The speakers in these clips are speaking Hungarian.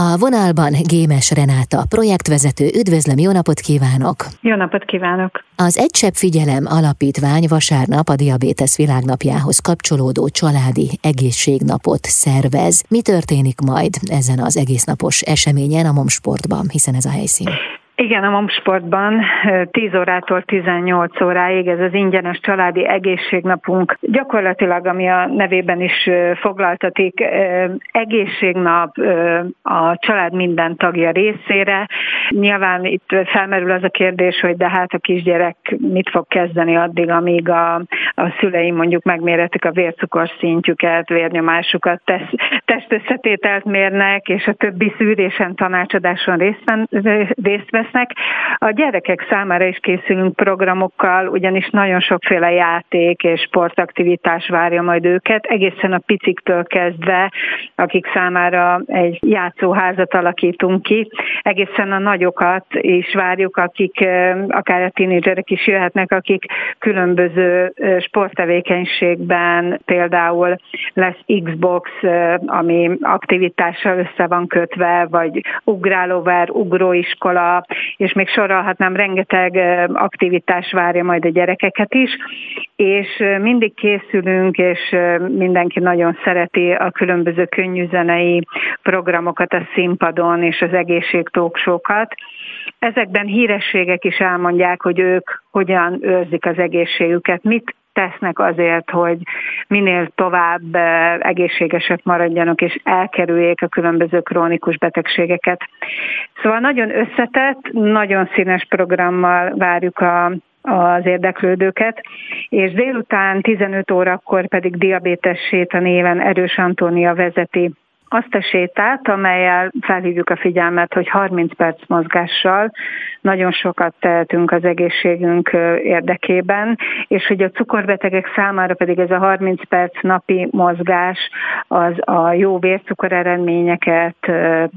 A vonalban Gémes Renáta, projektvezető. Üdvözlöm, jó napot kívánok! Jó napot kívánok! Az Egysebb Figyelem Alapítvány vasárnap a Diabétesz világnapjához kapcsolódó családi egészségnapot szervez. Mi történik majd ezen az egésznapos eseményen a Momsportban, hiszen ez a helyszín? Igen, a Momsportban 10 órától 18 óráig ez az ingyenes családi egészségnapunk. Gyakorlatilag, ami a nevében is foglaltatik, egészségnap a család minden tagja részére. Nyilván itt felmerül az a kérdés, hogy de hát a kisgyerek mit fog kezdeni addig, amíg a, a szüleim mondjuk megméretik a vércukor szintjüket, vérnyomásukat, tesz, testösszetételt mérnek, és a többi szűrésen, tanácsadáson részt, részt vesz lesznek. A gyerekek számára is készülünk programokkal, ugyanis nagyon sokféle játék és sportaktivitás várja majd őket, egészen a piciktől kezdve, akik számára egy játszóházat alakítunk ki, egészen a nagyokat is várjuk, akik akár a tínédzserek is jöhetnek, akik különböző sporttevékenységben például lesz Xbox, ami aktivitással össze van kötve, vagy ugrálóver, ugróiskola, és még sorolhatnám, rengeteg aktivitás várja majd a gyerekeket is, és mindig készülünk, és mindenki nagyon szereti a különböző könnyűzenei programokat a színpadon és az egészségtóksókat. Ezekben hírességek is elmondják, hogy ők hogyan őrzik az egészségüket, mit tesznek azért, hogy minél tovább egészségesek maradjanak, és elkerüljék a különböző krónikus betegségeket. Szóval nagyon összetett, nagyon színes programmal várjuk a, az érdeklődőket, és délután 15 órakor pedig diabétes séta néven Erős Antónia vezeti azt a sétát, amelyel felhívjuk a figyelmet, hogy 30 perc mozgással nagyon sokat tehetünk az egészségünk érdekében, és hogy a cukorbetegek számára pedig ez a 30 perc napi mozgás az a jó vércukor eredményeket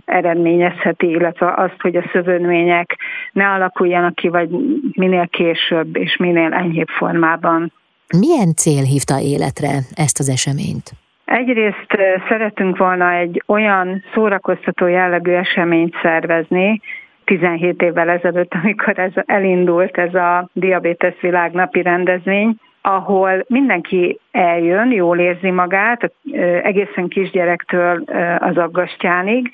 eredményezheti, illetve azt, hogy a szövődmények ne alakuljanak ki, vagy minél később és minél enyhébb formában. Milyen cél hívta életre ezt az eseményt? Egyrészt szeretünk volna egy olyan szórakoztató jellegű eseményt szervezni, 17 évvel ezelőtt, amikor ez elindult ez a Diabetes Világnapi rendezvény, ahol mindenki eljön, jól érzi magát, egészen kisgyerektől az aggastyánig,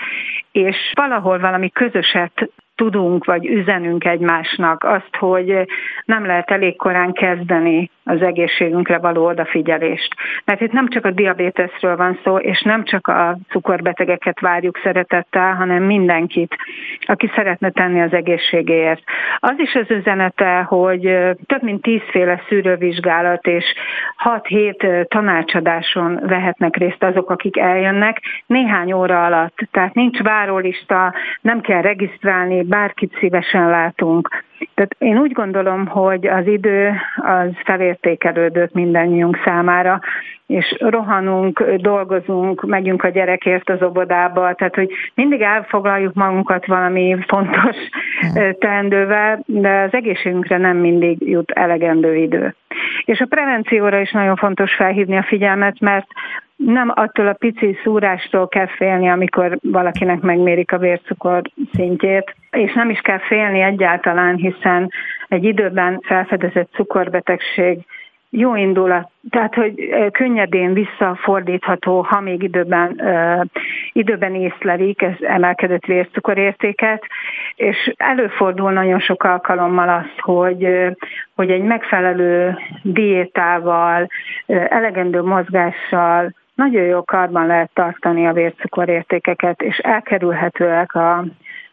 és valahol valami közöset tudunk, vagy üzenünk egymásnak azt, hogy nem lehet elég korán kezdeni az egészségünkre való odafigyelést. Mert itt nem csak a diabétesről van szó, és nem csak a cukorbetegeket várjuk szeretettel, hanem mindenkit, aki szeretne tenni az egészségéért. Az is az üzenete, hogy több mint tízféle szűrővizsgálat és 6-7 tanácsadáson vehetnek részt azok, akik eljönnek néhány óra alatt. Tehát nincs várólista, nem kell regisztrálni, bárkit szívesen látunk. Tehát én úgy gondolom, hogy az idő az felértékelődött mindannyiunk számára, és rohanunk, dolgozunk, megyünk a gyerekért az obodába, tehát hogy mindig elfoglaljuk magunkat valami fontos teendővel, de az egészségünkre nem mindig jut elegendő idő. És a prevencióra is nagyon fontos felhívni a figyelmet, mert nem attól a pici szúrástól kell félni, amikor valakinek megmérik a vércukor szintjét, és nem is kell félni egyáltalán, hiszen egy időben felfedezett cukorbetegség jó indulat, tehát hogy könnyedén visszafordítható, ha még időben, időben észlelik ez emelkedett vércukorértéket, és előfordul nagyon sok alkalommal az, hogy, hogy egy megfelelő diétával, elegendő mozgással, nagyon jó karban lehet tartani a vércukorértékeket, és elkerülhetőek a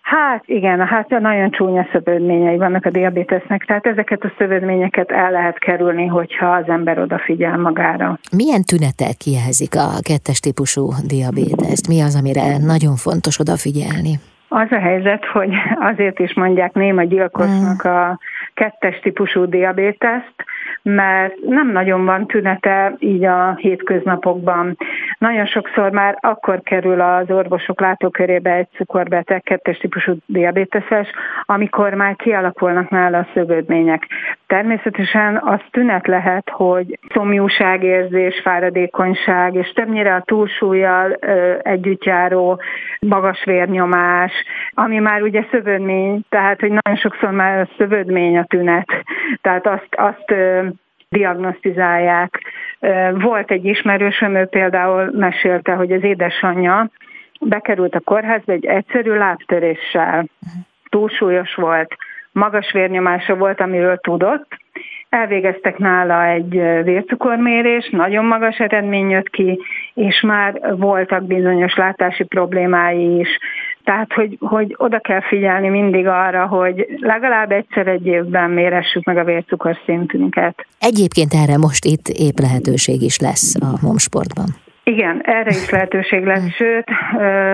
Hát igen, hát nagyon csúnya szövődményei vannak a diabétesznek, tehát ezeket a szövődményeket el lehet kerülni, hogyha az ember odafigyel magára. Milyen tünetek kijelzik a kettes típusú diabéteszt? Mi az, amire nagyon fontos odafigyelni? Az a helyzet, hogy azért is mondják néma gyilkosnak a kettes típusú diabéteszt, mert nem nagyon van tünete így a hétköznapokban. Nagyon sokszor már akkor kerül az orvosok látókörébe egy cukorbeteg, kettes típusú diabéteses, amikor már kialakulnak nála a szövődmények. Természetesen az tünet lehet, hogy szomjúságérzés, fáradékonyság, és többnyire a túlsúlyjal együtt járó magas vérnyomás, ami már ugye szövődmény, tehát hogy nagyon sokszor már a szövődmény a tünet, tehát azt, azt diagnosztizálják. Volt egy ismerősöm, ő például mesélte, hogy az édesanyja bekerült a kórházba egy egyszerű lábtöréssel. Túlsúlyos volt, magas vérnyomása volt, amiről tudott, elvégeztek nála egy vércukormérés, nagyon magas eredmény jött ki, és már voltak bizonyos látási problémái is. Tehát, hogy, hogy oda kell figyelni mindig arra, hogy legalább egyszer egy évben méressük meg a vércukorszintünket. Egyébként erre most itt épp lehetőség is lesz a momsportban. Igen, erre is lehetőség lesz, sőt,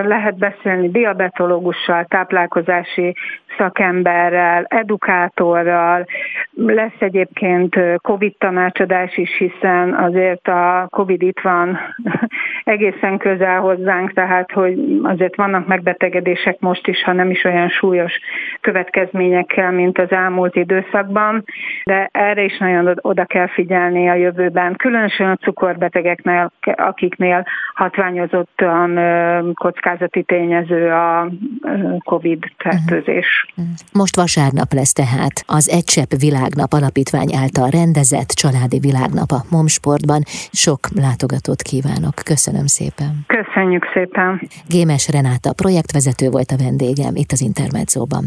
lehet beszélni diabetológussal, táplálkozási szakemberrel, edukátorral, lesz egyébként COVID tanácsadás is, hiszen azért a COVID itt van egészen közel hozzánk, tehát hogy azért vannak megbetegedések most is, ha nem is olyan súlyos következményekkel, mint az elmúlt időszakban, de erre is nagyon oda kell figyelni a jövőben, különösen a cukorbetegeknél, akiknél hatványozottan kockázati tényező a COVID fertőzés. Most vasárnap lesz tehát az Egysepp Világnap Alapítvány által rendezett családi világnap a Momsportban. Sok látogatót kívánok. Köszönöm szépen. Köszönjük szépen. Gémes Renáta projektvezető volt a vendégem itt az Intermedzóban.